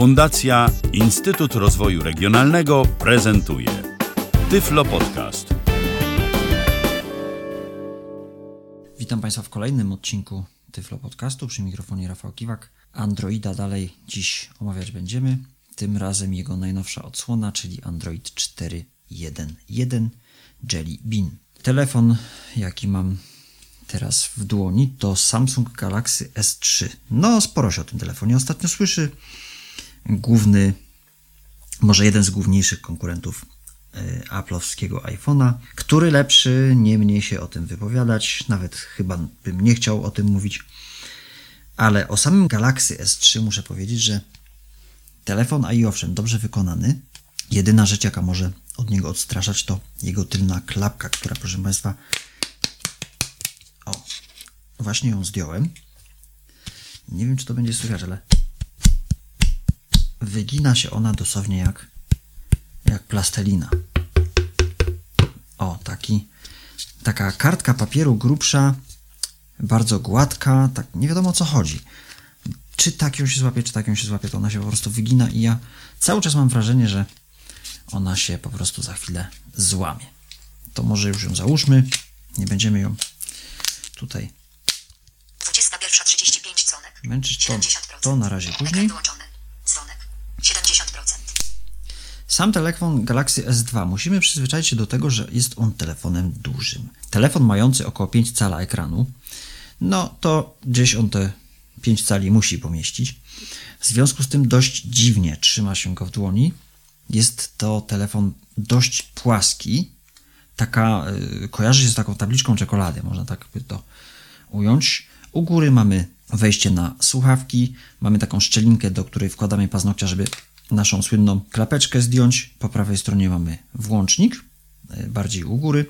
Fundacja Instytut Rozwoju Regionalnego prezentuje Tyflo Podcast. Witam Państwa w kolejnym odcinku Tyflo Podcastu przy mikrofonie Rafał Kiwak. Androida dalej dziś omawiać będziemy. Tym razem jego najnowsza odsłona, czyli Android 4.1.1 Jelly Bean. Telefon, jaki mam teraz w dłoni, to Samsung Galaxy S3. No, sporo się o tym telefonie ostatnio słyszy. Główny, może jeden z główniejszych konkurentów y, Apple'owskiego iPhone'a. Który lepszy, nie mniej się o tym wypowiadać. Nawet chyba bym nie chciał o tym mówić. Ale o samym Galaxy S3 muszę powiedzieć, że telefon, a i owszem, dobrze wykonany. Jedyna rzecz, jaka może od niego odstraszać, to jego tylna klapka, która, proszę Państwa, o, właśnie ją zdjąłem. Nie wiem, czy to będzie słychać, ale wygina się ona dosłownie jak, jak plastelina. O, taki, taka kartka papieru grubsza, bardzo gładka, tak nie wiadomo o co chodzi. Czy tak ją się złapie, czy tak ją się złapie, to ona się po prostu wygina i ja cały czas mam wrażenie, że ona się po prostu za chwilę złamie. To może już ją załóżmy, nie będziemy ją tutaj 21.35 dzwonek. męczyć, to, 70%. to na razie później. Ekran wyłączony. Dzwonek. 70%. Sam telefon Galaxy S2 musimy przyzwyczaić się do tego, że jest on telefonem dużym. Telefon mający około 5 cala ekranu, no to gdzieś on te 5 cali musi pomieścić. W związku z tym dość dziwnie trzyma się go w dłoni. Jest to telefon dość płaski. Taka, y, kojarzy się z taką tabliczką czekolady, można tak by to ująć. U góry mamy wejście na słuchawki, mamy taką szczelinkę, do której wkładamy paznokcia, żeby naszą słynną klapeczkę zdjąć. Po prawej stronie mamy włącznik, y, bardziej u góry.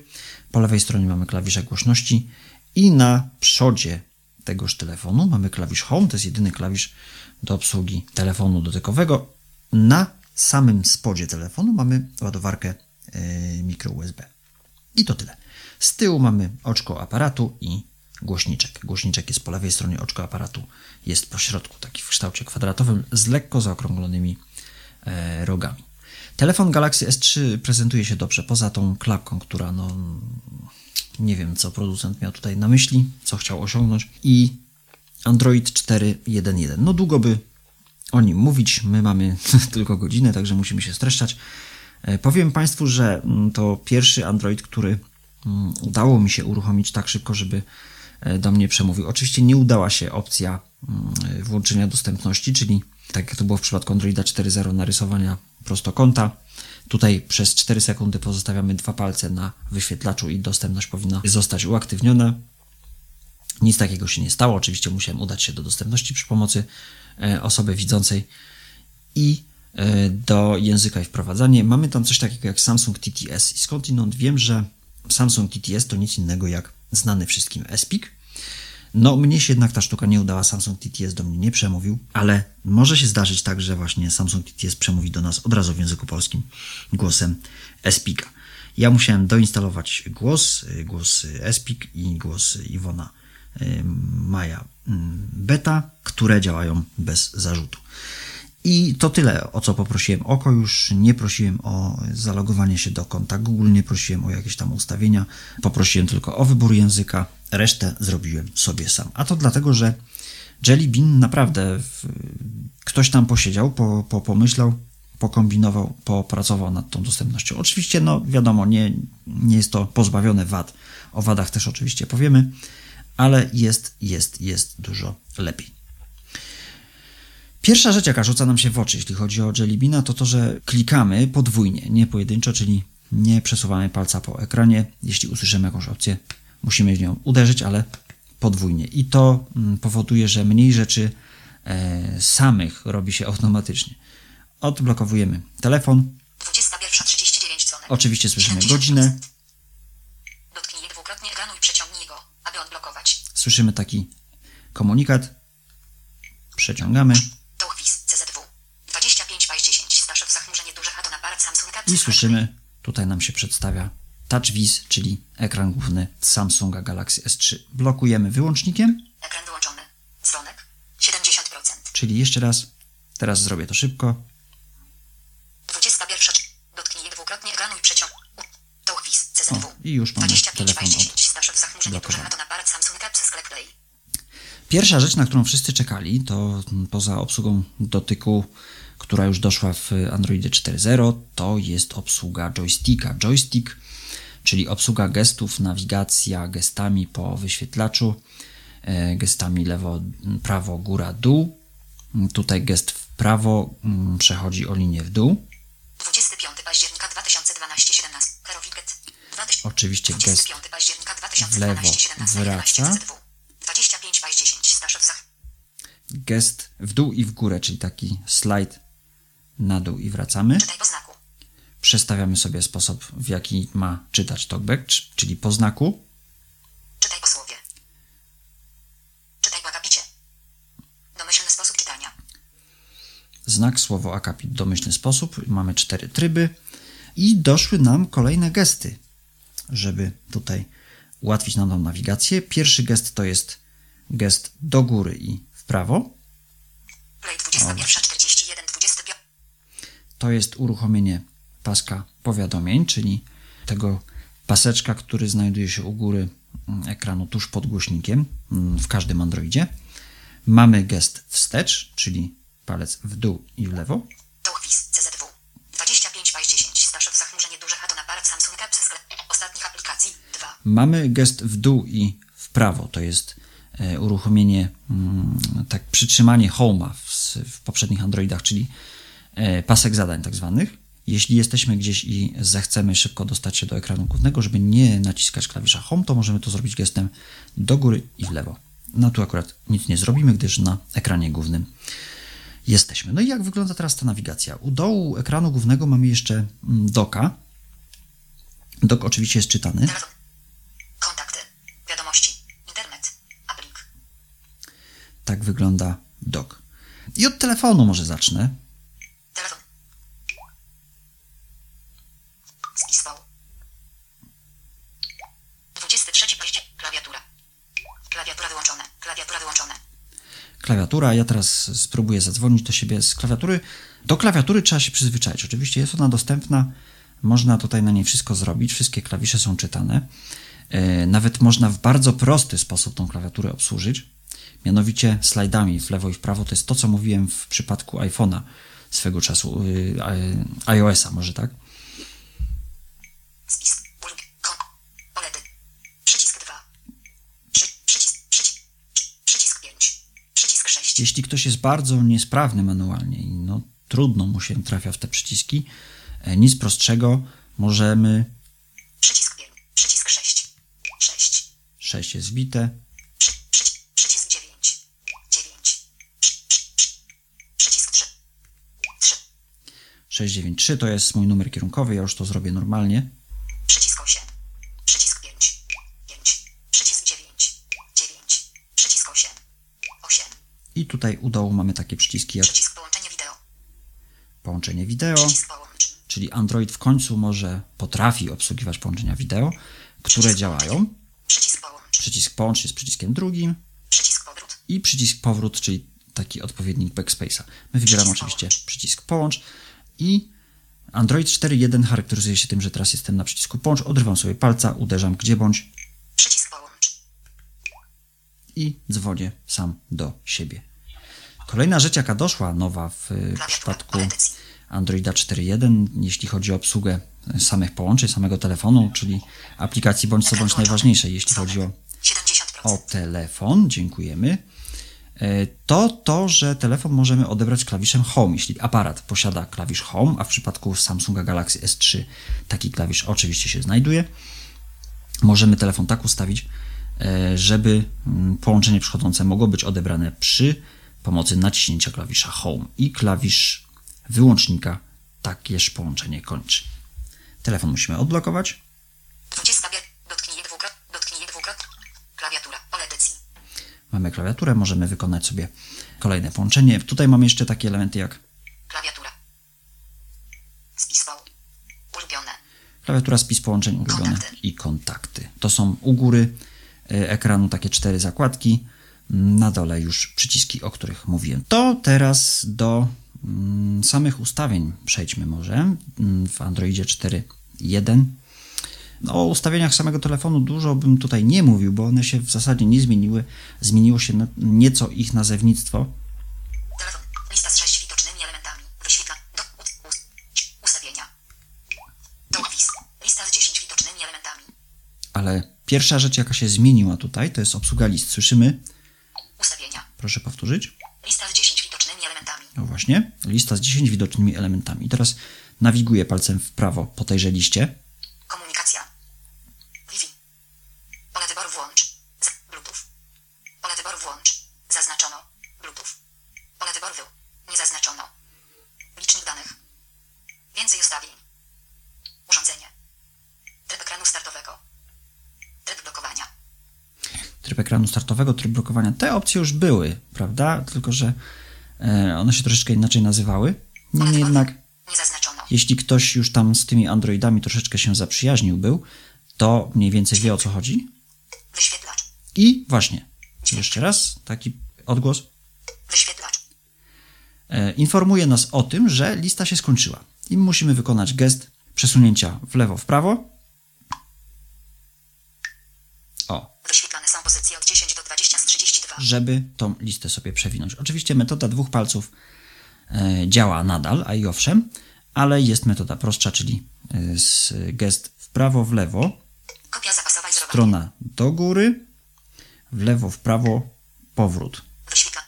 Po lewej stronie mamy klawisze głośności i na przodzie tegoż telefonu mamy klawisz Home, to jest jedyny klawisz do obsługi telefonu dotykowego. Na samym spodzie telefonu mamy ładowarkę yy, mikro USB. I to tyle. Z tyłu mamy oczko aparatu i głośniczek. Głośniczek jest po lewej stronie, oczko aparatu jest po środku, taki w kształcie kwadratowym z lekko zaokrąglonymi e, rogami. Telefon Galaxy S3 prezentuje się dobrze, poza tą klapką, która no, nie wiem, co producent miał tutaj na myśli, co chciał osiągnąć. I Android 4.1.1. No długo by o nim mówić, my mamy tylko godzinę, także musimy się streszczać. E, Powiem Państwu, że mm, to pierwszy Android, który mm, udało mi się uruchomić tak szybko, żeby e, do mnie przemówił. Oczywiście nie udała się opcja mm, włączenia dostępności, czyli tak jak to było w przypadku Androida 4.0 narysowania prostokąta. Tutaj przez 4 sekundy pozostawiamy dwa palce na wyświetlaczu i dostępność powinna zostać uaktywniona. Nic takiego się nie stało. Oczywiście musiałem udać się do dostępności przy pomocy e, osoby widzącej i e, do języka i wprowadzanie. Mamy tam coś takiego jak Samsung TTS i skądinąd wiem, że Samsung TTS to nic innego jak znany wszystkim SPIC. No, mnie się jednak ta sztuka nie udała, Samsung TTS do mnie nie przemówił, ale może się zdarzyć tak, że właśnie Samsung TTS przemówi do nas od razu w języku polskim głosem SPICa. Ja musiałem doinstalować głos, y, głos SPIC i głos Iwona y, Maja mm, Beta, które działają bez zarzutu. I to tyle, o co poprosiłem oko. Już nie prosiłem o zalogowanie się do konta Google, nie prosiłem o jakieś tam ustawienia. Poprosiłem tylko o wybór języka. Resztę zrobiłem sobie sam. A to dlatego, że Jelly Bean naprawdę w, ktoś tam posiedział, po, po, pomyślał, pokombinował, popracował nad tą dostępnością. Oczywiście, no wiadomo, nie, nie jest to pozbawione wad. O wadach też oczywiście powiemy, ale jest, jest, jest dużo lepiej. Pierwsza rzecz, jaka rzuca nam się w oczy, jeśli chodzi o Jellybina, to to, że klikamy podwójnie, nie pojedynczo, czyli nie przesuwamy palca po ekranie. Jeśli usłyszymy jakąś opcję, musimy w nią uderzyć, ale podwójnie. I to mm, powoduje, że mniej rzeczy e, samych robi się automatycznie. Odblokowujemy telefon. 21.39 dzwonek. Oczywiście słyszymy 70%. godzinę, Dotknij dwukrotnie ekranu i przeciągnij go, aby odblokować. słyszymy taki komunikat. Przeciągamy Touchwiz CZW. 25 paź 10 Staszew zachmurzenie duże A to aparat Samsung i słyszymy, tutaj nam się przedstawia TouchWiz, czyli ekran główny Samsunga Galaxy S3. Blokujemy wyłącznikiem, Ekran wyłączony. Dzwonek. 70%. czyli jeszcze raz Teraz zrobię to szybko. 21. Dotknij dwukrotnie ekranu i przeciąg. U. To quiz. CZW. O, i już mamy 25 telefon 10 Staszew zachmurzenie duże odblokowany. a to na aparat Samsung Apps Sklep Play. Pierwsza rzecz, na którą wszyscy czekali, to poza obsługą dotyku, która już doszła w Androidzie 4.0, to jest obsługa joysticka. Joystick, czyli obsługa gestów, nawigacja gestami po wyświetlaczu, e, gestami lewo, prawo, góra, dół. Tutaj gest w prawo mm, przechodzi o linię w dół. 25 października 2012 17 Herowiget. 2000 Oczywiście gest 25 października w lewo 2012 17 wraca. 11 ZW. 25 paź 10 Staszew zach. gest w dół i w górę, czyli taki slajd na dół i wracamy. Czytaj po znaku. Przestawiamy sobie sposób, w jaki ma czytać talkback, czyli po znaku. Czytaj po słowie. Czytaj po akapicie. Domyślny sposób czytania. Znak, słowo, akapit, domyślny sposób. Mamy cztery tryby i doszły nam kolejne gesty, żeby tutaj ułatwić nam tą nawigację. Pierwszy gest to jest gest do góry i w prawo. Play 21 41 25. To jest uruchomienie paska powiadomień, czyli tego paseczka, który znajduje się u góry mm, ekranu tuż pod głośnikiem mm, w każdym Androidzie. Mamy gest wstecz, czyli palec w dół i w lewo. To quiz. CZW. 25 paź 10 Staszew zachmurzenie duże na aparat Samsung Apps Sklep. Ostatnich aplikacji 2. Mamy gest w dół i w prawo, to jest e, uruchomienie, mm, tak przytrzymanie home'a w, w poprzednich Androidach, czyli pasek zadań tak zwanych. Jeśli jesteśmy gdzieś i zechcemy szybko dostać się do ekranu głównego, żeby nie naciskać klawisza home, to możemy to zrobić gestem do góry i w lewo. No tu akurat nic nie zrobimy, gdyż na ekranie głównym jesteśmy. No i jak wygląda teraz ta nawigacja? U dołu ekranu głównego mamy jeszcze mm, doka. Dok oczywiście jest czytany. Kontakty. Wiadomości. Internet. Aplik. Tak wygląda dok. I od telefonu może zacznę. Telefon. Spis V. 23 października. Klawiatura. Klawiatura wyłączone. Klawiatura wyłączone. Klawiatura, ja teraz spróbuję zadzwonić do siebie z klawiatury. Do klawiatury trzeba się przyzwyczaić. Oczywiście jest ona dostępna, można tutaj na niej wszystko zrobić, wszystkie klawisze są czytane. E, Nawet można w bardzo prosty sposób tą klawiaturę obsłużyć, mianowicie slajdami w lewo i w prawo. To jest to, co mówiłem w przypadku iPhone'a swego czasu, y, y, iOS-a może tak. Ulub. Kon. Poledy. Przycisk 2. Przy, przycisk. Przycisk. Przycisk 5. Przycisk 6. Jeśli ktoś jest bardzo niesprawny manualnie i no, trudno mu się trafia w te przyciski, e, nic prostszego, możemy, Przycisk 5. Przycisk 6. 6. 6 jest Przy, przyci, przycisk 9. 9. Przy, przy, przy, przycisk 3. 3. 693 to jest mój numer kierunkowy, ja już to zrobię normalnie. Przycisk 8. Przycisk 5. 5. Przycisk 9. 9. Przycisk 8. 8. I tutaj u dołu mamy takie przyciski jak Przycisk połączenie wideo. połączenie wideo, czyli Android w końcu może, potrafi obsługiwać połączenia wideo, które Przycisk działają. Przycisk połącz. Przycisk połącz jest przyciskiem drugim Przycisk powrót. i przycisk powrót, czyli taki odpowiednik backspace'a. My wybieramy Przycisk oczywiście połącz. przycisk połącz i Android 4.1 charakteryzuje się tym, że teraz jestem na przycisku połącz, odrywam sobie palca, uderzam gdzie bądź i dzwonię sam do siebie. Kolejna rzecz, jaka doszła nowa w y, przypadku. Androida 4.1, jeśli chodzi o obsługę samych połączeń, samego telefonu, czyli aplikacji bądź co bądź najważniejszej, jeśli chodzi o 70%. o telefon, dziękujemy, e, to to, że telefon możemy odebrać klawiszem Home. Jeśli aparat posiada klawisz Home, a w przypadku Samsunga Galaxy S3 taki klawisz oczywiście się znajduje, możemy telefon tak ustawić, e, żeby mm, połączenie przychodzące mogło być odebrane przy pomocy naciśnięcia klawisza Home i klawisz wyłącznika takież połączenie kończy. Telefon musimy odblokować. 20 bieg. Dotknij dwukrot. Dotknij dwukrot. Klawiatura. Pole edycji. Mamy klawiaturę, możemy wykonać sobie kolejne połączenie. Tutaj mamy jeszcze takie elementy jak Klawiatura. Spis. Ulubione. klawiatura, spis połączeń ulubione Kontakty. i kontakty. To są u góry e, ekranu takie cztery zakładki, na dole już przyciski, o których mówiłem. To teraz do mm, samych ustawień przejdźmy może mm, w Androidzie 4.1. No, o ustawieniach samego telefonu dużo bym tutaj nie mówił, bo one się w zasadzie nie zmieniły. Zmieniło się nieco ich nazewnictwo. Telefon. Lista z sześć widocznymi elementami. Wyświetla. Do, u, us, ustawienia. Lista z 10 widocznymi elementami. Ale pierwsza rzecz, jaka się zmieniła tutaj, to jest obsługa list. Słyszymy? Proszę powtórzyć. Lista z 10 widocznymi elementami. No właśnie, lista z 10 widocznymi elementami. Teraz nawiguję palcem w prawo po tejże liście. Komunikacja. Wi-Fi. Pole wyboru włącz. Z Bluetooth. Pole wyboru włącz. Zaznaczono. Bluetooth. Pole wyboru wył. Nie zaznaczono. Licznik danych. Więcej ustawień. Urządzenie. Tryb ekranu startowego. Tryb blokowania. Tryb ekranu startowego, tryb blokowania. Te opcje już były, prawda? Tylko, że e, one się troszeczkę inaczej nazywały. Niemniej wyboru jednak, Nie zaznaczono. jeśli ktoś już tam z tymi Androidami troszeczkę się zaprzyjaźnił był, to mniej więcej wie o co chodzi. Wyświetlacz. I właśnie, jeszcze raz taki odgłos. Wyświetlacz. e, informuje nas o tym, że lista się skończyła. I musimy wykonać gest przesunięcia w lewo, w prawo. O, Wyświetlane są pozycje od 10 do 20 z 32. żeby tą listę sobie przewinąć. Oczywiście metoda dwóch palców e, działa nadal, a i owszem, ale jest metoda prostsza, czyli e, z gest w prawo, w lewo, strona do góry, w lewo, w prawo, powrót. Wyświetla.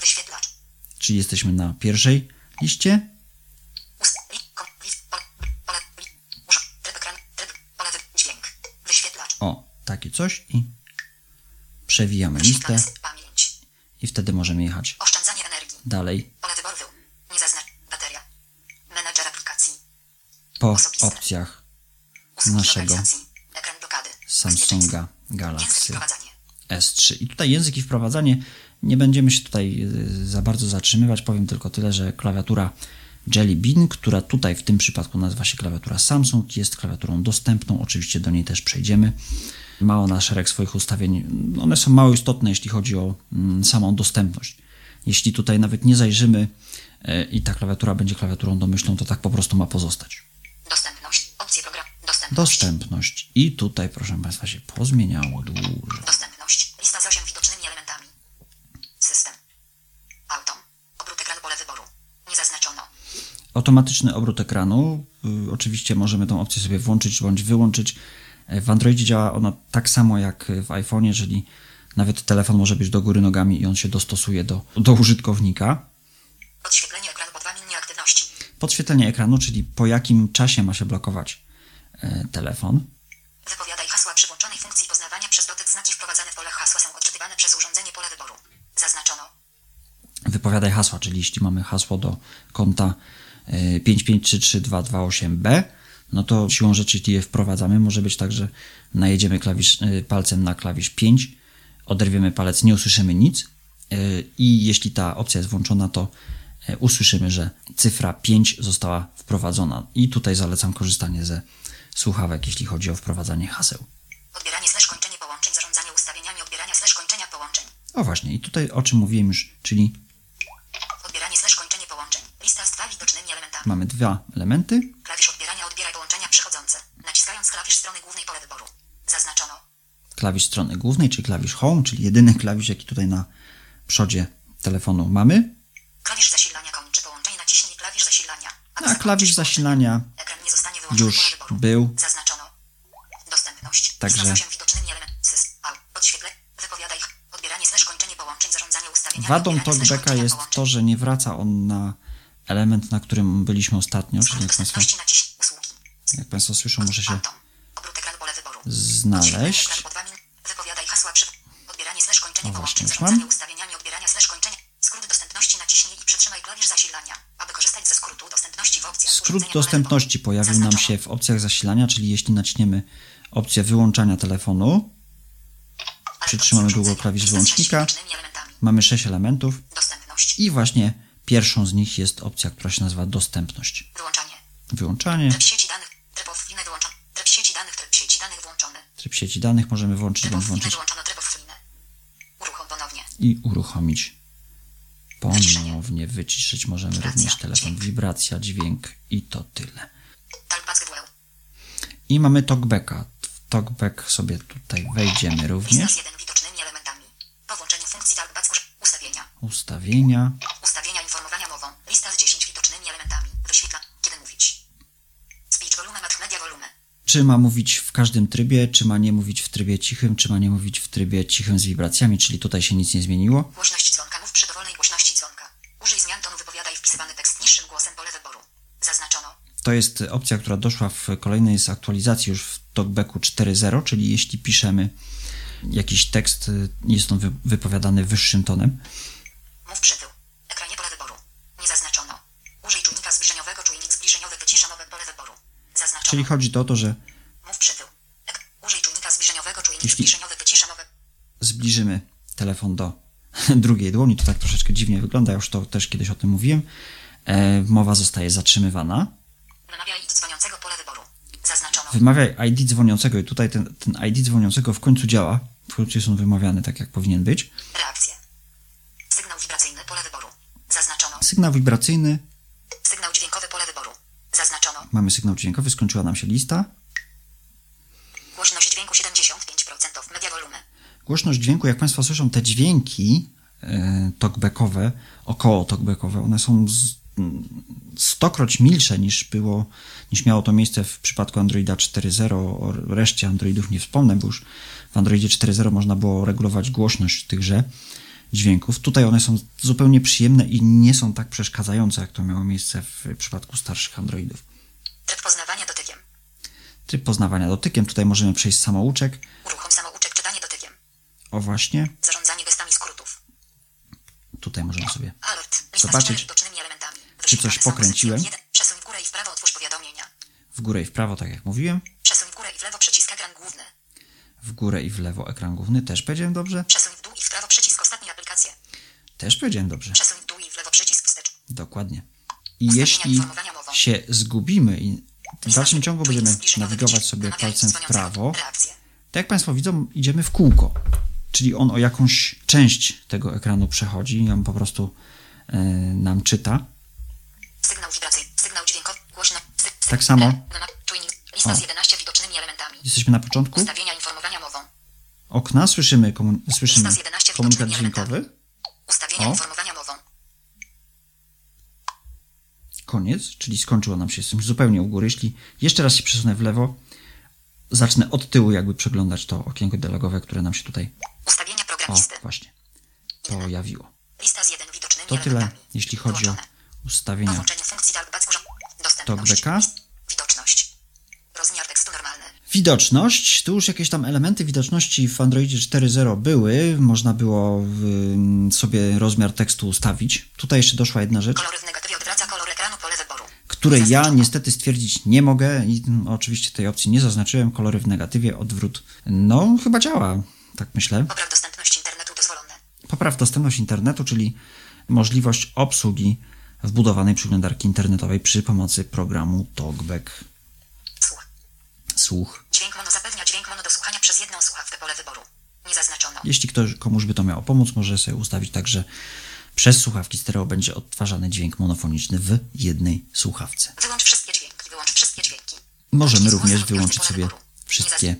Wyświetlacz. Czyli jesteśmy na pierwszej liście, o, takie coś i przewijamy listę i wtedy możemy jechać Oszczędzanie energii. dalej Pole wyboru. Nie zaznacz. Bateria. Menadżer aplikacji. po Osobiste. opcjach Usługi Naszego. Samsunga Galaxy wprowadzanie. S3. I tutaj język i wprowadzanie nie będziemy się tutaj y, za bardzo zatrzymywać. Powiem tylko tyle, że klawiatura Jelly Bean, która tutaj w tym przypadku nazywa się klawiatura Samsung, jest klawiaturą dostępną. Oczywiście do niej też przejdziemy. Ma ona szereg swoich ustawień. One są mało istotne, jeśli chodzi o mm, samą dostępność. Jeśli tutaj nawet nie zajrzymy y, i ta klawiatura będzie klawiaturą domyślną, to tak po prostu ma pozostać. Dostępność. Opcje program. Dostępność. Dostępność. I tutaj, proszę Państwa, się pozmieniało dużo. Dostępność. Lista z 8 widocznymi elementami. System. Autom. Obrót ekranu pole wyboru. Nie zaznaczono. automatyczny obrót ekranu. Y, Oczywiście możemy tą opcję sobie włączyć bądź wyłączyć. E, W Androidzie działa ona tak samo jak w iPhone'ie, czyli nawet telefon może być do góry nogami i on się dostosuje do, do użytkownika. Podświetlenie ekranu po 2 min nieaktywności. Podświetlenie ekranu, czyli po jakim czasie ma się blokować e, telefon. Wypowiadaj hasła przy włączonej funkcji poznawania przez dotyk. Znaki wprowadzane w polach hasła są odczytywane przez urządzenie pole wyboru. Zaznaczono. Wypowiadaj hasła, czyli jeśli mamy hasło do konta e, 5533228B, no to siłą rzeczy, jeśli je wprowadzamy, może być tak, że najedziemy klawisz, e, palcem na klawisz 5, oderwiemy palec, nie usłyszymy nic e, i jeśli ta opcja jest włączona, to e, usłyszymy, że cyfra 5 została wprowadzona. I tutaj zalecam korzystanie ze słuchawek, jeśli chodzi o wprowadzanie haseł. Odbieranie slash kończenie połączeń. Zarządzanie ustawieniami odbierania slash kończenia połączeń. O właśnie, i tutaj o czym mówiłem już, czyli Odbieranie slash kończenie połączeń. Lista z dwa widocznymi elementami. mamy dwa elementy, Klawisz odbierania odbieraj połączenia przychodzące. Naciskając klawisz strony głównej pole wyboru. Zaznaczono. Klawisz strony głównej, czyli klawisz Home, czyli jedyny klawisz, jaki tutaj na przodzie telefonu mamy. Klawisz zasilania kończy połączenie. Naciśnij klawisz zasilania. A zakończyć klawisz zasilania już był. Zaznaczono. Dostępność. Także- Lista z 8 widocznymi elementami. Sys. Al. Podświetle. Wypowiadaj. Odbieranie slash kończenie połączeń. Zarządzanie ustawieniami. Wadą talkbacka jest to, że nie wraca on na element, na którym byliśmy ostatnio, czyli jak Państwo, jak państwo słyszą, może się znaleźć. Ekran po dwa min. Wypowiadaj hasła przy... Odbieranie slash kończenie O, właśnie, już mam. ustawieniami odbierania slash kończenia. Skrót dostępności naciśnij i przytrzymaj klawisz zasilania. Aby korzystać ze skrótu dostępności w opcjach Skrót dostępności pojawił nam się w opcjach zasilania, czyli jeśli naciśniemy opcję wyłączania telefonu, przytrzymamy długo klawisz wyłącznika. mamy sześć elementów Dostępność. i właśnie pierwszą z nich jest opcja, która się nazywa dostępność. Wyłączanie. Wyłączanie, Tryb sieci danych. Tryb offline wyłączony. Tryb sieci danych. Tryb sieci danych włączony. tryb sieci danych możemy włączyć bądź włączyć wyłączono. Tryb. I uruchomić. Ponownie wyciszyć możemy Wibracja, również telefon. dźwięk. Wibracja, dźwięk i to tyle. I mamy talkbacka. W talkback sobie tutaj wejdziemy również. z 1 widocznymi elementami. Po włączeniu funkcji Talkback uży- ustawienia. Ustawienia. Ustawienia informowania mową. Lista z 10 widocznymi elementami. Wyświetla. Kiedy mówić. Speech volume mat media volume. Czy ma mówić w każdym trybie, czy ma nie mówić w trybie cichym, czy ma nie mówić w trybie cichym z wibracjami, czyli tutaj się nic nie zmieniło. Głośność dzwonka. Mów przy dowolnej głośności dzwonka. Użyj zmian tonu wypowiadaj wpisywany tekst niższym głosem pole wyboru. Zaznaczono. To jest opcja, która doszła w kolejnej z aktualizacji już w TalkBacku 4.0, czyli jeśli piszemy jakiś tekst, y, jest on wy- wypowiadany wyższym tonem. Mów przy tył. Ekranie pole wyboru. Nie zaznaczono. Użyj czujnika zbliżeniowego. Czujnik zbliżeniowy wycisza mowę pole wyboru. Czyli chodzi to o to, że Mów przy tył. Ek- Użyj czujnika zbliżeniowego. Czujnik Jeśli- zbliżeniowy wycisza mowę. zbliżymy telefon do drugiej dłoni, to tak troszeczkę dziwnie wygląda, już to też kiedyś o tym mówiłem. E, mowa zostaje zatrzymywana. Namawiaj do dzwoniącego pole wyboru. Zaznaczono. Wymawiaj ID dzwoniącego i tutaj ten, ten ID dzwoniącego w końcu działa. W końcu jest on wymawiany tak, jak powinien być. Reakcje. Sygnał wibracyjny pole wyboru. Zaznaczono. Sygnał wibracyjny, Sygnał dźwiękowy pole wyboru. Zaznaczono. Mamy sygnał dźwiękowy, skończyła nam się lista. Głośność dźwięku 75% of media volume. Głośność dźwięku, jak Państwo słyszą, te dźwięki e, talkbackowe, około talkbackowe, one są z, stokroć milsze niż było, niż miało to miejsce w przypadku Androida 4.0. O reszcie Androidów nie wspomnę, bo już w Androidzie 4.0 można było regulować głośność tychże dźwięków. Tutaj one są zupełnie przyjemne i nie są tak przeszkadzające, jak to miało miejsce w przypadku starszych Androidów. Tryb poznawania dotykiem. Tryb poznawania dotykiem, tutaj możemy przejść samouczek. Uruchom samouczek czytanie dotykiem. O właśnie, Zarządzanie gestami skrótów. tutaj możemy sobie Alert. Zobaczyć, czy coś pokręciłem. Przesuń w górę i w prawo otwórz powiadomienia. w górę i w prawo, tak jak mówiłem. Przesuń w górę i w lewo przycisk ekran główny. W górę i w lewo ekran główny. Też powiedziałem dobrze? Przesuń w dół i w prawo przycisk ostatnie aplikacje. Też powiedziałem dobrze. Przesuń w dół i w lewo przycisk wstecz. Dokładnie. I jeśli. Się zgubimy i w dalszym ciągu będziemy nawigować sobie palcem w prawo, to jak Państwo widzą, idziemy w kółko. Czyli on o jakąś część tego ekranu przechodzi i on po prostu e, nam czyta. Sygnał wibracyjny. Sygnał dźwiękowy. Głośno. Tak samo. e. Lista O. z 11 widocznymi elementami. Jesteśmy na początku Ustawienia informowania mową. okna, słyszymy, komun- słyszymy Lista z 11 komunikat dźwiękowy. Ustawienia informowania mową. Koniec, czyli skończyło nam się z tym zupełnie u góry. Jeśli jeszcze raz się przesunę w lewo, zacznę od tyłu jakby przeglądać to okienko dialogowe, które nam się tutaj, Ustawienia o programisty. właśnie, pojawiło. Lista z 1 widocznymi To tyle, jeśli chodzi o ustawienia. Talkbacka. Widoczność. Rozmiar tekstu normalny. Widoczność, tu już jakieś tam elementy widoczności w Androidzie 4.0 były, można było ym, sobie rozmiar tekstu ustawić. Tutaj jeszcze doszła jedna rzecz, Kolory w negatywie odwraca kolor ekranu pole wyboru. Której ja niestety stwierdzić nie mogę i oczywiście tej opcji nie zaznaczyłem. Kolory w negatywie, odwrót. No, chyba działa, tak myślę. Popraw dostępność internetu dozwolone. Popraw dostępność internetu, czyli możliwość obsługi wbudowanej przeglądarki internetowej przy pomocy programu TalkBack. Słuch. Słuch. Dźwięk mono zapewnia dźwięk mono do słuchania przez jedną słuchawkę pole wyboru. Nie zaznaczono. Jeśli ktoś, komuś by to miało pomóc, może sobie ustawić tak, że przez słuchawki stereo będzie odtwarzany dźwięk monofoniczny w jednej słuchawce. Wyłącz wszystkie dźwięki. Wyłącz wszystkie dźwięki. Możemy również wyłączyć sobie wszystkie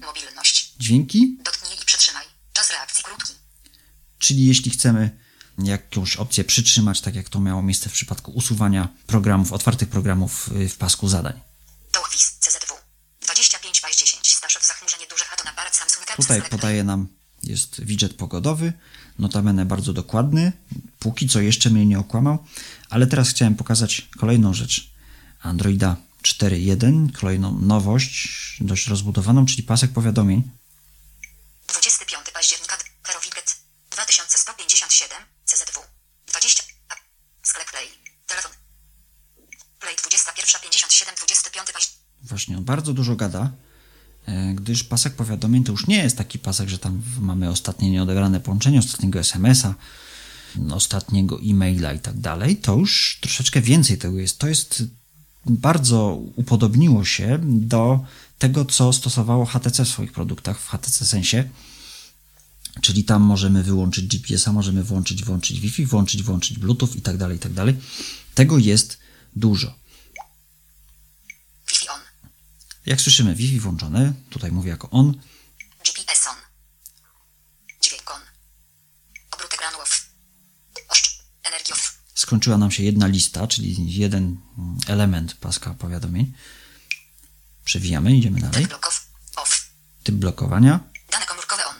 dźwięki, Dotknij i przytrzymaj. Czas reakcji krótki. czyli jeśli chcemy jakąś opcję przytrzymać, tak jak to miało miejsce w przypadku usuwania programów, otwartych programów y, w pasku zadań. To chwis. CZW. 25 paź 10. Staszew zachmurzenie dużych aton aparat Samsung Galaxy Tutaj podaje nam, jest widget pogodowy, notabene bardzo dokładny, póki co jeszcze mnie nie okłamał, ale teraz chciałem pokazać kolejną rzecz. Androida 4.1, kolejną nowość, dość rozbudowaną, czyli pasek powiadomień. 25 października Herowiget 2157 CZW 20 A. Sklep Play. Telefon. Play 2157 25 października Właśnie on bardzo dużo gada, gdyż pasek powiadomień to już nie jest taki pasek, że tam mamy ostatnie nieodebrane połączenie, ostatniego SMS-a, ostatniego e-maila i tak dalej. To już troszeczkę więcej tego jest. To jest bardzo upodobniło się do tego, co stosowało HTC w swoich produktach, w HTC Sensie. Czyli tam możemy wyłączyć GPS-a, możemy włączyć, włączyć Wi-Fi, włączyć, włączyć Bluetooth i tak dalej, i tak dalej. Tego jest dużo. Wi-Fi on. Jak słyszymy, Wi-Fi włączone, tutaj mówię jako on, GPS on. Dźwięk on. Obrót ekranu off. Oszcz. Energii off. skończyła nam się jedna lista, czyli jeden element paska powiadomień. Przewijamy, idziemy dalej. Typ. Off. Typ blokowania. Dane komórkowe on.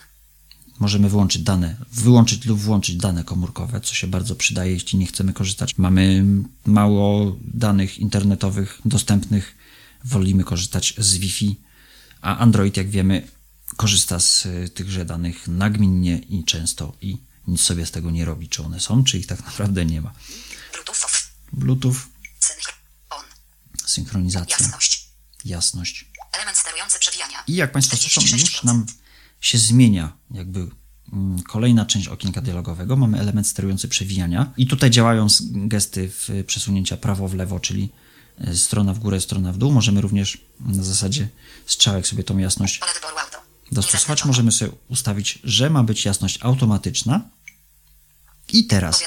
Możemy wyłączyć dane, wyłączyć lub włączyć dane komórkowe, co się bardzo przydaje, jeśli nie chcemy korzystać. Mamy mało danych internetowych dostępnych, wolimy korzystać z Wi-Fi, a Android, jak wiemy, korzysta z y, tychże danych nagminnie i często i nic sobie z tego nie robi, czy one są, czy ich tak naprawdę nie ma. Bluetooth. Bluetooth, Synchro. On. synchronizacja, Jasność. jasność. Element sterujący przewijania. I jak Państwo słyszą, 46%. już nam się zmienia jakby mm, kolejna część okienka dialogowego. Mamy element sterujący przewijania i tutaj działają gesty w przesunięcia prawo w lewo, czyli strona w górę, strona w dół. Możemy również na zasadzie strzałek sobie tą jasność dostosować. Możemy sobie ustawić, że ma być jasność automatyczna i teraz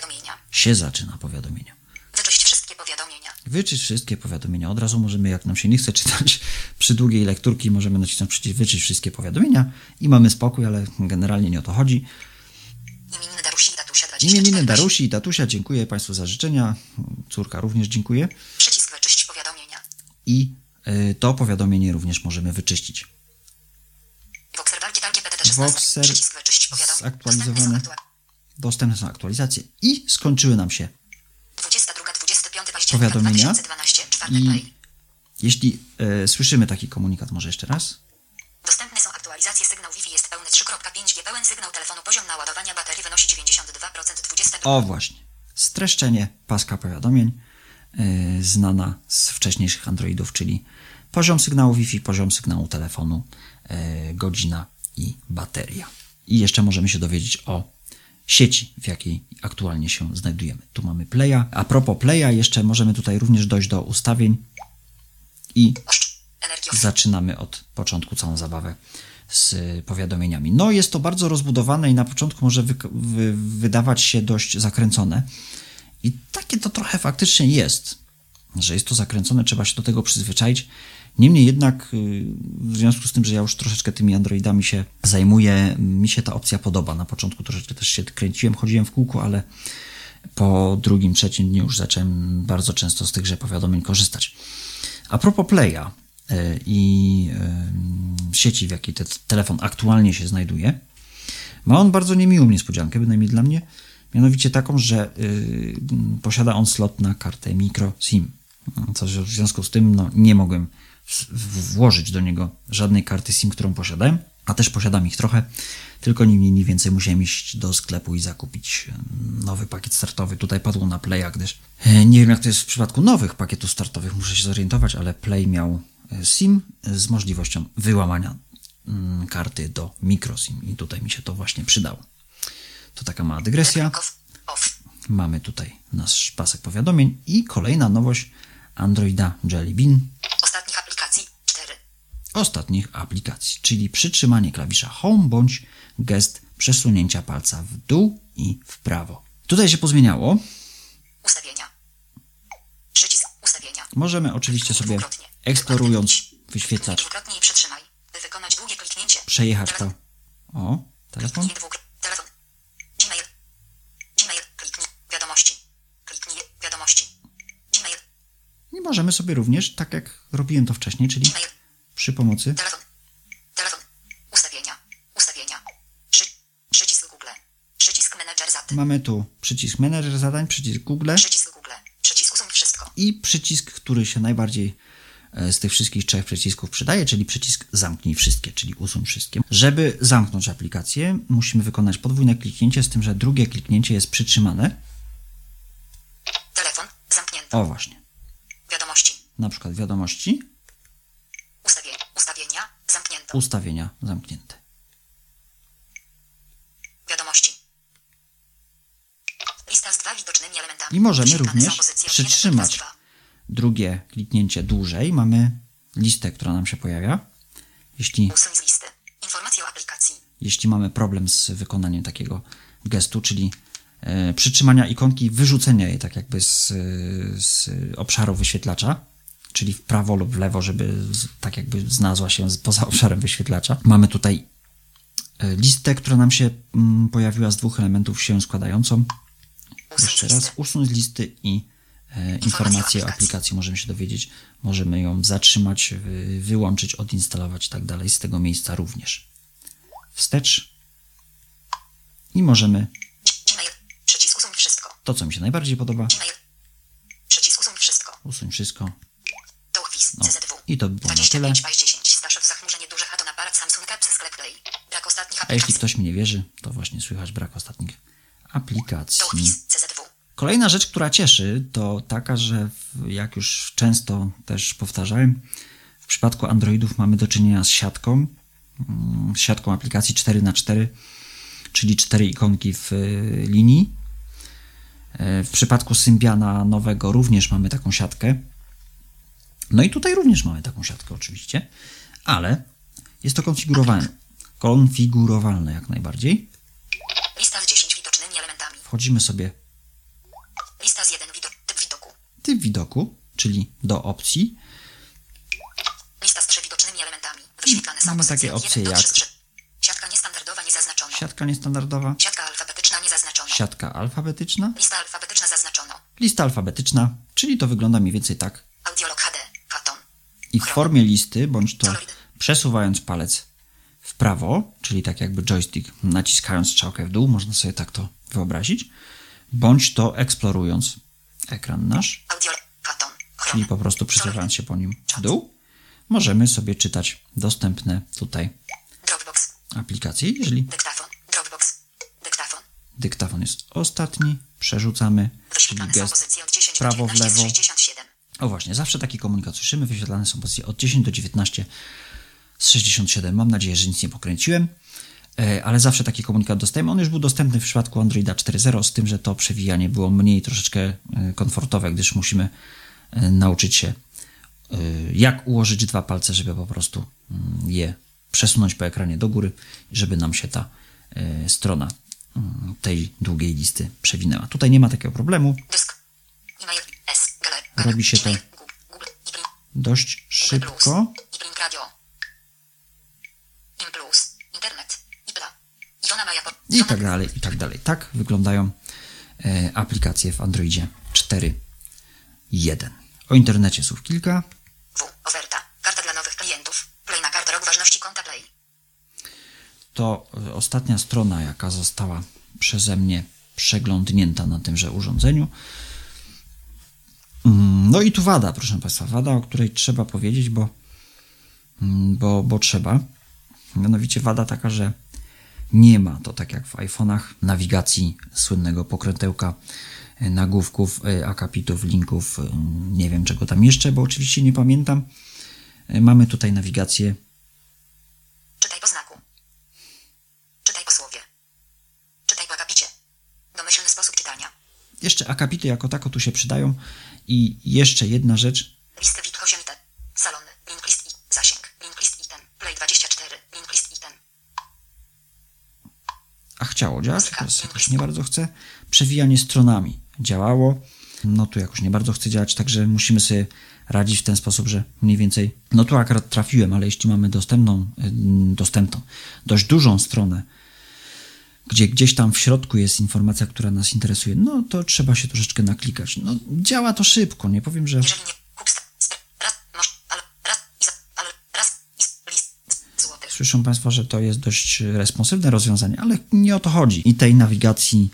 się zaczyna powiadomienia. Wyczyść wszystkie powiadomienia. Wyczyść wszystkie powiadomienia. Od razu możemy, jak nam się nie chce czytać przy długiej lekturki, możemy nacisnąć przycisk wyczyść wszystkie powiadomienia i mamy spokój, ale generalnie nie o to chodzi. Imieniny Darusi i Tatusia 24. Imieniny Darusi i Tatusia, dziękuję Państwu za życzenia. Córka również dziękuję. Przycisk. I y, to powiadomienie również możemy wyczyścić. Voxer Walki Talkie PTT 16. Voxer Przycisk wyczyść powiadomienia. zaktualizowany. Dostępne są aktualizacje i skończyły nam się 22, 25 października Powiadomienia 2012, czwartek i jeśli y, słyszymy taki komunikat, może jeszcze raz, Dostępne są aktualizacje. Sygnał Wi-Fi jest pełny 3.5G. Pełen sygnał telefonu. Poziom naładowania baterii wynosi 92%. 22. O właśnie, streszczenie paska powiadomień znana z wcześniejszych Androidów, czyli poziom sygnału Wi-Fi, poziom sygnału telefonu, yy, godzina i bateria. I jeszcze możemy się dowiedzieć o sieci, w jakiej aktualnie się znajdujemy. Tu mamy Playa. A propos Playa, jeszcze możemy tutaj również dojść do ustawień i zaczynamy od początku całą zabawę z powiadomieniami. No, jest to bardzo rozbudowane i na początku może wy, wy, wydawać się dość zakręcone. I takie to trochę faktycznie jest, że jest to zakręcone, trzeba się do tego przyzwyczaić. Niemniej jednak, y, w związku z tym, że ja już troszeczkę tymi Androidami się zajmuję, mi się ta opcja podoba. Na początku troszeczkę też się kręciłem, chodziłem w kółko, ale po drugim, trzecim dniu już zacząłem bardzo często z tychże powiadomień korzystać. A propos Playa y, i y, sieci, w jakiej ten telefon aktualnie się znajduje, ma on bardzo niemiłą niespodziankę, bynajmniej dla mnie, mianowicie taką, że y, posiada on slot na kartę micro SIM. Co w związku z tym no, nie mogłem włożyć do niego żadnej karty SIM, którą posiadałem, a też posiadam ich trochę, tylko ni mniej, ni więcej musiałem iść do sklepu i zakupić y, nowy pakiet startowy. Tutaj padło na Playa, gdyż e, nie wiem jak to jest w przypadku nowych pakietów startowych, muszę się zorientować, ale Play miał e, SIM z możliwością wyłamania mm, karty do micro SIM i tutaj mi się to właśnie przydało. To taka mała dygresja. Mamy tutaj nasz pasek powiadomień i kolejna nowość Androida Jelly Bean Ostatnich aplikacji 4. ostatnich aplikacji, czyli przytrzymanie klawisza Home bądź gest przesunięcia palca w dół i w prawo. Tutaj się pozmieniało. Ustawienia. Przycisk ustawienia. Możemy oczywiście sobie eksplorując wyświetlacz wykonać długie kliknięcie. przejechać. Telefon. O, telefon? Kliknij dwukro- Telefon. Gmail. Gmail. Kliknij. Wiadomości. Kliknij. Wiadomości. Gmail. I możemy sobie również, tak jak robiłem to wcześniej, czyli przy pomocy Telefon. Telefon. Ustawienia. Ustawienia. Przy... Przycisk Google. Przycisk Manager Zat. mamy tu przycisk Manager zadań, przycisk Google Przycisk Google. Przycisk Usuń wszystko. i przycisk, który się najbardziej e, z tych wszystkich trzech przycisków przydaje, czyli przycisk zamknij wszystkie, czyli usuń wszystkie. Żeby zamknąć aplikację, musimy wykonać podwójne kliknięcie, z tym, że drugie kliknięcie jest przytrzymane. Telefon. Zamknięto. O właśnie, Wiadomości. na przykład wiadomości, Ustawienia. Ustawienia. Zamknięto. ustawienia zamknięte. Wiadomości. Lista z dwa widocznymi elementami. I możemy również przytrzymać. Drugie kliknięcie dłużej, mamy listę, która nam się pojawia. Jeśli Usuń z listy. Informacje o aplikacji. jeśli mamy problem z wykonaniem takiego gestu, czyli przytrzymania ikonki, wyrzucenia jej tak jakby z, z obszaru wyświetlacza, czyli w prawo lub w lewo, żeby tak jakby znalazła się poza obszarem wyświetlacza. Mamy tutaj e, listę, która nam się mm, pojawiła z dwóch elementów się składającą. Jeszcze raz usunąć listy i e, informacje o aplikacji możemy się dowiedzieć. Możemy ją zatrzymać, wy, wyłączyć, odinstalować i tak dalej z tego miejsca również. Wstecz i możemy Gmail. Przycisk usuń wszystko. To, co mi się najbardziej podoba. Przycisk usuń wszystko. usuń wszystko. No. I to by było na tyle. 25 paź 10. Staszew zachmurzenie dużych a jeśli ktoś mi nie wierzy, to właśnie słychać brak ostatnich aplikacji. Kolejna rzecz, która cieszy, to taka, że w- jak już często też powtarzałem, w przypadku Androidów mamy do czynienia z siatką, mm, z siatką aplikacji 4x4, czyli cztery ikonki w y, linii. E, W przypadku Symbiana nowego również mamy taką siatkę. No i tutaj również mamy taką siatkę oczywiście, ale jest to konfigurowalne. Konfigurowalne jak najbardziej. Lista z 10 widocznymi elementami. Wchodzimy sobie Lista z 1 widok. Typ widoku. typ widoku, czyli do opcji. Lista z 3 widocznymi elementami. Wyświetlane są Mamy takie opcje 1 do jak- 3 z 3. Siatka niestandardowa niezaznaczono. Siatka niestandardowa, Siatka. Siatka alfabetyczna, Lista alfabetyczna zaznaczono. lista alfabetyczna, czyli to wygląda mniej więcej tak. Audiolog HD. Katon. I w formie listy, bądź to przesuwając palec w prawo, czyli tak jakby joystick, naciskając strzałkę w dół, można sobie tak to wyobrazić, bądź to eksplorując ekran nasz, czyli po prostu przesuwając się po nim w dół, możemy sobie czytać dostępne tutaj aplikacje. Jeżeli. Dyktafon. jest ostatni, przerzucamy, czyli gest pozycje od 10 prawo, w 19 z lewo. 67. O właśnie, zawsze taki komunikat słyszymy. Wyświetlane są pozycje od 10 do 19 z 67. Mam nadzieję, że nic nie pokręciłem, e, ale zawsze taki komunikat dostajemy. On już był dostępny w przypadku Androida 4.0, z tym, że to przewijanie było mniej troszeczkę e, komfortowe, gdyż musimy e, nauczyć się, jak ułożyć dwa palce, żeby po prostu mm, je przesunąć po ekranie do góry, żeby nam się ta strona tej długiej listy przewinęła. Tutaj nie ma takiego problemu. Robi się to dość szybko. I tak dalej, i tak dalej. Tak wyglądają e, aplikacje w Androidzie 4.1. O internecie słów kilka. W. Oferta. Karta dla nowych klientów. Play na kartę rok ważności konta Play. To ostatnia strona, jaka została przeze mnie przeglądnięta na tymże urządzeniu. Mm, No i tu wada, proszę Państwa, wada, o której trzeba powiedzieć, bo, mm, bo, bo trzeba. Mianowicie wada taka, że nie ma to tak jak w iPhone'ach nawigacji słynnego pokrętełka, e, nagłówków, e, akapitów, linków, e, nie wiem czego tam jeszcze, bo oczywiście nie pamiętam. Mamy tutaj nawigację Czytaj po znaku. Czytaj po słowie. Czytaj po akapicie. Domyślny sposób czytania. Jeszcze akapity jako tako tu się przydają. I jeszcze jedna rzecz. Listy wid 8 te. Salony. Link list i. Zasięg. Link list i ten. Play 24. Link list i ten. A chciało działać, teraz jakoś nie bardzo chce. Przewijanie stronami działało. No tu jakoś nie bardzo chce działać, także musimy sobie radzić w ten sposób, że mniej więcej. No tu akurat trafiłem, ale jeśli mamy dostępną, ym, dostępną, dość dużą stronę, gdzie gdzieś tam w środku jest informacja, która nas interesuje, no to trzeba się troszeczkę naklikać. No działa to szybko, nie powiem, że. Złotych. Słyszą Państwo, że to jest dość responsywne rozwiązanie, ale nie o to chodzi. I tej nawigacji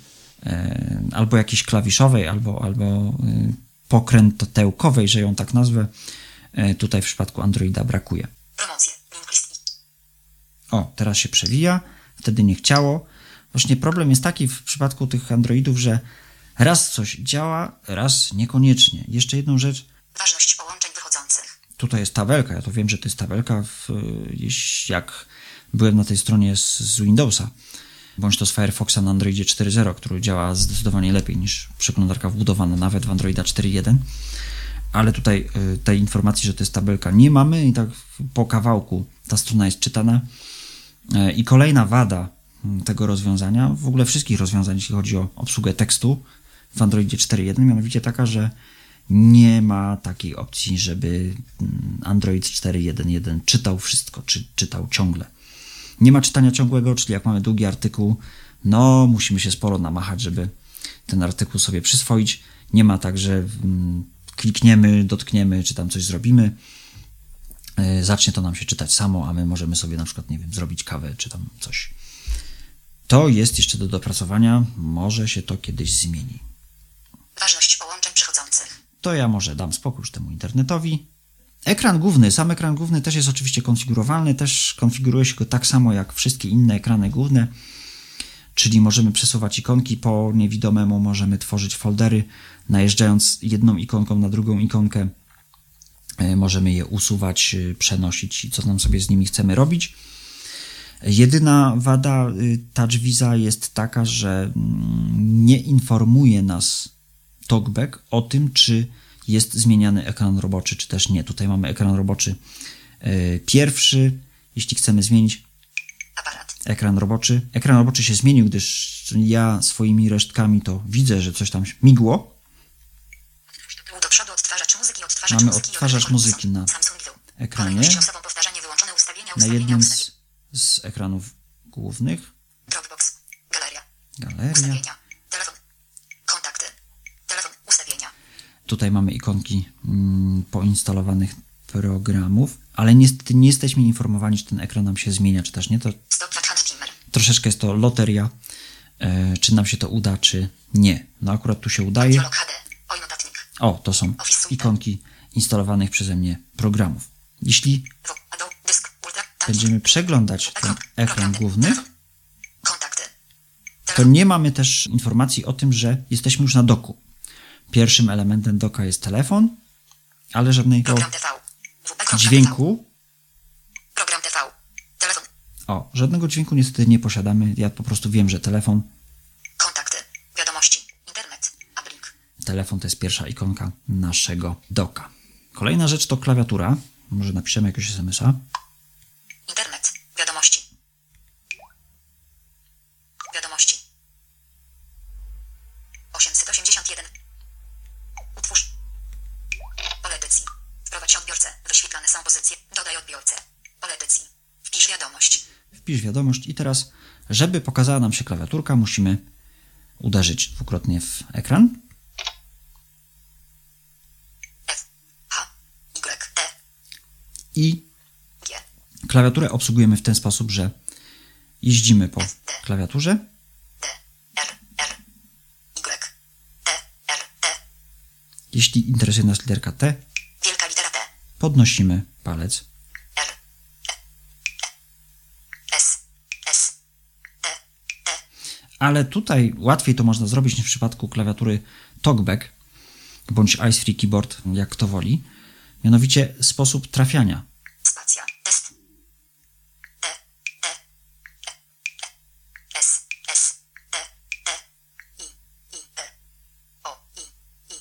e, albo jakiejś klawiszowej, albo, albo e, pokrętełkowej, że ją tak nazwę, e, tutaj w przypadku Androida brakuje. O, teraz się przewija, wtedy nie chciało. Właśnie problem jest taki w przypadku tych Androidów, że raz coś działa, raz niekoniecznie. Jeszcze jedną rzecz, Ważność połączeń wychodzących. tutaj jest tabelka. Ja to wiem, że to jest tabelka, w, jeśli- jak byłem na tej stronie z, z Windowsa, bądź to z Firefoxa na Androidzie 4.0, który działa zdecydowanie lepiej niż przeglądarka wbudowana nawet w Androida 4.1. Ale tutaj y, tej informacji, że to jest tabelka, nie mamy i tak po kawałku ta strona jest czytana. E, I kolejna wada tego rozwiązania, w ogóle wszystkich rozwiązań, jeśli chodzi o obsługę tekstu w Androidzie 4.1, mianowicie taka, że nie ma takiej opcji, żeby mm, Android 4.1.1 czytał wszystko, czy czytał ciągle. Nie ma czytania ciągłego, czyli jak mamy długi artykuł, no musimy się sporo namachać, żeby ten artykuł sobie przyswoić. Nie ma tak, że mm, klikniemy, dotkniemy, czy tam coś zrobimy, e, zacznie to nam się czytać samo, a my możemy sobie na przykład, nie wiem, zrobić kawę, czy tam coś. To jest jeszcze do dopracowania, może się to kiedyś zmieni. Ważność połączeń przychodzących. To ja może dam spokój temu internetowi. Ekran główny, sam ekran główny też jest oczywiście konfigurowalny, też konfiguruje się go tak samo jak wszystkie inne ekrany główne, czyli możemy przesuwać ikonki po niewidomemu, możemy tworzyć foldery, najeżdżając jedną ikonką na drugą ikonkę, e, możemy je usuwać, e, przenosić i co nam sobie z nimi chcemy robić. Jedyna wada y, TouchWiza jest taka, że mm, nie informuje nas TalkBack o tym, czy jest zmieniany ekran roboczy, czy też nie. Tutaj mamy ekran roboczy e, pierwszy. Jeśli chcemy zmienić Aparat. ekran roboczy, ekran roboczy się zmienił, gdyż ja swoimi resztkami to widzę, że coś tam migło. Do przodu odtwarzacz muzyki, odtwarzacz Mamy odtwarzacz muzyki na ekranie. Na jednym z, z ekranów głównych. Dropbox. Galeria. Galeria. Ustawienia. Telefon. Kontakty. Telefon. Ustawienia. Tutaj mamy ikonki mm, poinstalowanych programów, ale niestety nie jesteśmy informowani, czy ten ekran nam się zmienia, czy też nie. To troszeczkę jest to loteria, e, czy nam się to uda, czy nie. No akurat tu się udaje. O, to są ikonki instalowanych przeze mnie programów. Jeśli będziemy przeglądać ten ekran główny. Kontakty. to nie mamy też informacji o tym, że jesteśmy już na doku. Pierwszym elementem doka jest telefon, ale żadnego dźwięku, o, żadnego dźwięku niestety nie posiadamy. Ja po prostu wiem, że telefon, Kontakty. Wiadomości. Internet. Uplink. telefon to jest pierwsza ikonka naszego doka. Kolejna rzecz to klawiatura. Może napiszemy jakiegoś SMS-a. Internet. Wiadomości. Wiadomości. 881. Utwórz. Pole edycji. Wprowadź odbiorcę. Wyświetlane są pozycje. Dodaj odbiorcę. Pole edycji. Wpisz wiadomość. Wpisz wiadomość i teraz, żeby pokazała nam się klawiaturka, musimy uderzyć dwukrotnie w ekran. I klawiaturę obsługujemy w ten sposób, że jeździmy po klawiaturze, jeśli interesuje nas literka T. podnosimy palec, R. E. E. S. S. T. T. ale tutaj łatwiej to można zrobić niż w przypadku klawiatury TalkBack bądź Ice Free Keyboard, jak kto woli, mianowicie sposób trafiania. Spacja. Test. T. T. E. E. S. S. T. T. I. I. E. O. I. I.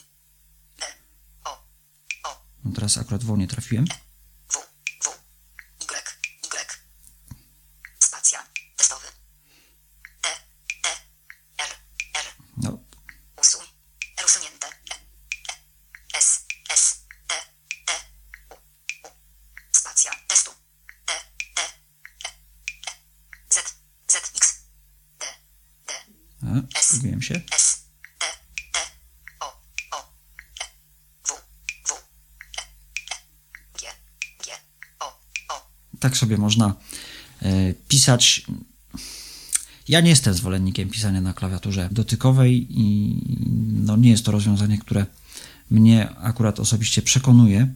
E. O. O. No teraz akurat wolnie trafiłem. W. W. Y. Y. Spacja. Testowy. T. T. R. R. No, Usuń. R usunięte. E. E. S. S. T. T. U. U. Spacja. Testu. T. T. E. E. Z. Z. X. D. D. a, zgubiłem się. S. T. T. O. O. E. W. W. E. E. G. G. O. O. Tak sobie można e, pisać. Ja nie jestem zwolennikiem pisania na klawiaturze dotykowej i no, nie jest to rozwiązanie, które mnie akurat osobiście przekonuje.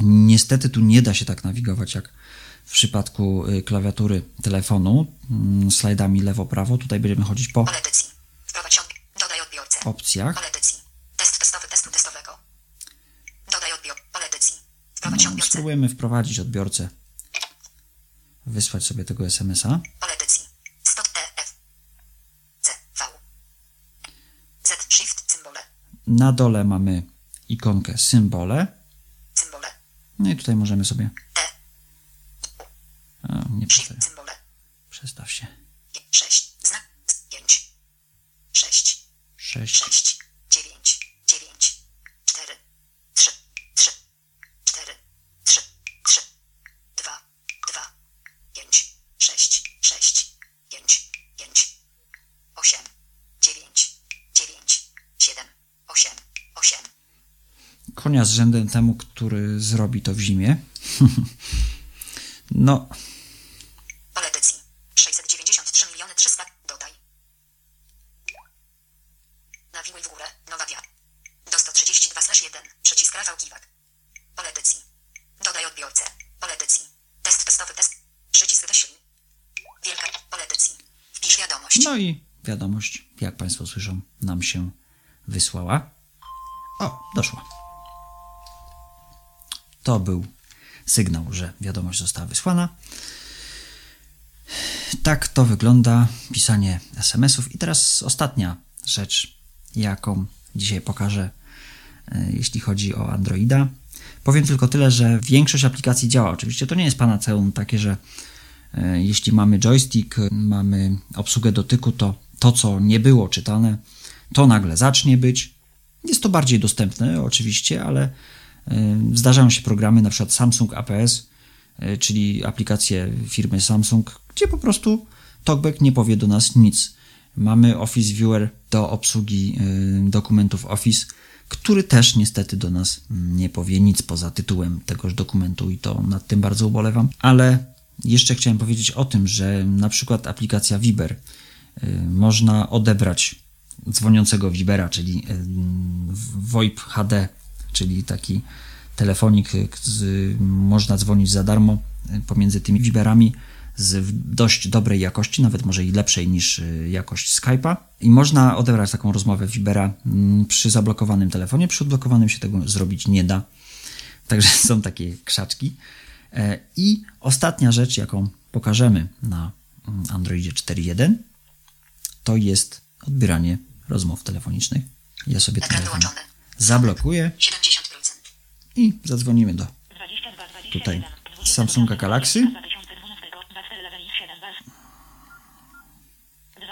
Niestety tu nie da się tak nawigować jak w przypadku y, klawiatury telefonu mm, slajdami lewo-prawo. Tutaj będziemy chodzić po opcjach. No, spróbujemy wprowadzić odbiorcę, wysłać sobie tego SMS-a. Symbole. Na dole mamy ikonkę symbole. Symbole. No i tutaj możemy sobie T. A, nie Shift przestaw, symbole. przestaw się. 6. Znak. 5. 6. 6. 6. 9. 9. 4. 3. 3. 4. 3. 3. 2. 2. 5. 6. 6. 5. 5. 8. 9. 9. 7. 8. 8. Konia z rzędem temu, który zrobi to w zimie. no, Pole edycji. 693 miliony 300. Dodaj. Nawiłuj w górę. Nowa wia. Do 132 slash 1. Przycisk Rafał Kiwak. Pole edycji. Dodaj odbiorcę. Pole edycji. Test testowy test. Przycisk wyślij. Wielka. Pole edycji. Wpisz wiadomość. no i wiadomość, jak Państwo słyszą, nam się wysłała. O, doszła. To był sygnał, że wiadomość została wysłana. Tak to wygląda pisanie SMS-ów. I teraz ostatnia rzecz, jaką dzisiaj pokażę, e, jeśli chodzi o Androida. Powiem tylko tyle, że większość aplikacji działa. Oczywiście to nie jest panaceum takie, że e, jeśli mamy joystick, mamy obsługę dotyku, to to, co nie było czytane, to nagle zacznie być. Jest to bardziej dostępne, oczywiście, ale zdarzają się programy, na przykład Samsung APS, e, czyli aplikacje firmy Samsung, gdzie po prostu TalkBack nie powie do nas nic. Mamy Office Viewer do obsługi e, dokumentów Office, który też niestety do nas nie powie nic poza tytułem tegoż dokumentu i to nad tym bardzo ubolewam. Ale jeszcze chciałem powiedzieć o tym, że na przykład aplikacja Viber y, można odebrać dzwoniącego Vibera, czyli y, VoIP HD, czyli taki telefonik, y, można dzwonić za darmo y, pomiędzy tymi Viberami z dość dobrej jakości, nawet może i lepszej niż y, jakość Skype'a. I można odebrać taką rozmowę Vibera mm, przy zablokowanym telefonie. Przy odblokowanym się tego zrobić nie da. Także są takie krzaczki. E, I ostatnia rzecz, jaką pokażemy na mm, Androidzie 4.1, to jest odbieranie rozmów telefonicznych. Ja sobie Ekran telefon. Zablokuję 70%. i zadzwonimy do 22, 21, Tutaj 20, Samsunga Galaxy. 2012, 24, 7, 2,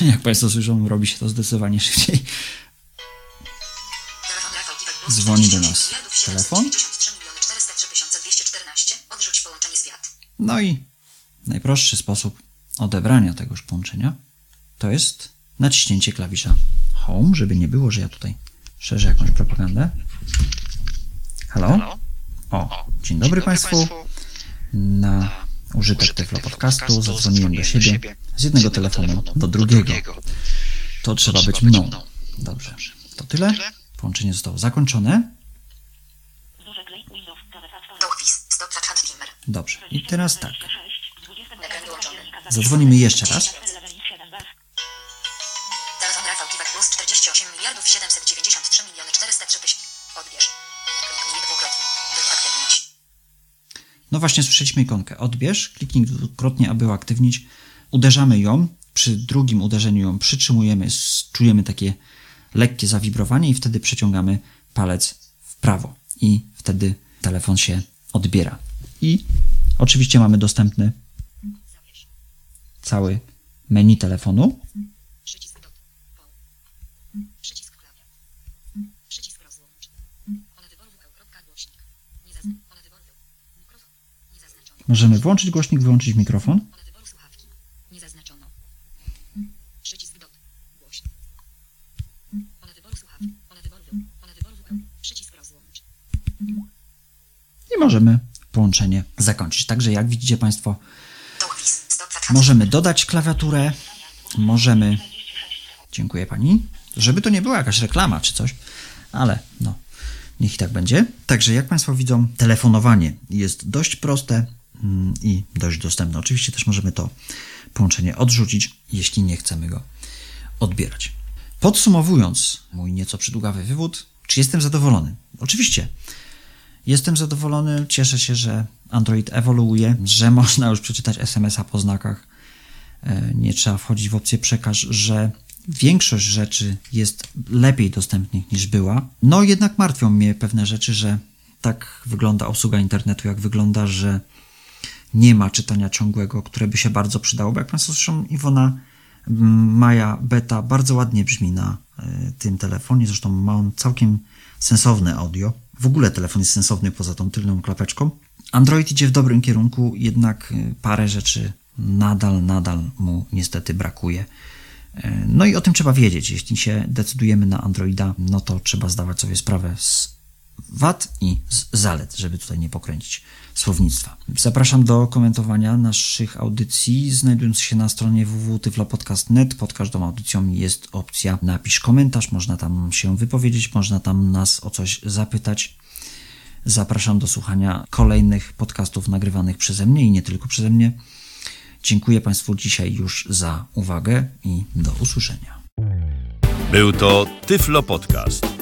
0. Jak Państwo słyszą, robi się to zdecydowanie szybciej. Dzwoni do 48 nas telefon. 793 miliony 403 214. Odrzuć połączenie z wiat. No i najprostszy sposób odebrania tegoż połączenia to jest naciśnięcie klawisza Home, żeby nie było, że ja tutaj szerzę jakąś propagandę. Halo? O, dzień dobry Państwu. Na użytek Tyflo Podcastu zadzwoniłem do siebie z jednego telefonu do drugiego. To trzeba być mną. Dobrze, to tyle. Połączenie zostało zakończone. Dobrze, i teraz tak. 6, 20, Ekran wyłączony. Zadzwonimy jeszcze raz. No właśnie słyszeliśmy ikonkę odbierz, kliknij dwukrotnie, aby uaktywnić. Uderzamy ją, przy drugim uderzeniu ją przytrzymujemy, czujemy takie lekkie zawibrowanie i wtedy przeciągamy palec w prawo i wtedy telefon się odbiera. I oczywiście mamy dostępny cały menu telefonu. Przycisk dot. Poł. Przycisk klawia. Przycisk rozłącz. Pole wyboru WL. Głośnik. Nie zazn- Pole wyboru. Mikrofon. Nie zaznaczono. Możemy włączyć głośnik, wyłączyć mikrofon. I możemy połączenie zakończyć. Także jak widzicie Państwo, Możemy dodać klawiaturę, możemy. Dziękuję pani. Żeby to nie była jakaś reklama czy coś, ale no, niech i tak będzie. Także jak Państwo widzą, telefonowanie jest dość proste i dość dostępne. Oczywiście też możemy to połączenie odrzucić, jeśli nie chcemy go odbierać. Podsumowując mój nieco przydługawy wywód, czy jestem zadowolony? Oczywiście. Jestem zadowolony, cieszę się, że Android ewoluuje, że można już przeczytać SMS-a po znakach, e, nie trzeba wchodzić w opcję przekaż, że większość rzeczy jest lepiej dostępnych niż była. No jednak martwią mnie pewne rzeczy, że tak wygląda obsługa internetu, jak wygląda, że nie ma czytania ciągłego, które by się bardzo przydało, bo jak Państwo słyszą, Iwona Maja Beta bardzo ładnie brzmi na y, tym telefonie, zresztą ma on całkiem sensowne audio. W ogóle telefon jest sensowny poza tą tylną klapeczką. Android idzie w dobrym kierunku, jednak y, parę rzeczy nadal, nadal mu niestety brakuje. Y, No i o tym trzeba wiedzieć. Jeśli się decydujemy na Androida, no to trzeba zdawać sobie sprawę z wad i zalet, żeby tutaj nie pokręcić słownictwa. Zapraszam do komentowania naszych audycji, znajdując się na stronie www.tyflopodcast.net. Pod każdą audycją jest opcja napisz komentarz, można tam się wypowiedzieć, można tam nas o coś zapytać. Zapraszam do słuchania kolejnych podcastów nagrywanych przeze mnie i nie tylko przeze mnie. Dziękuję Państwu dzisiaj już za uwagę i do usłyszenia. Był to Tyflo Podcast.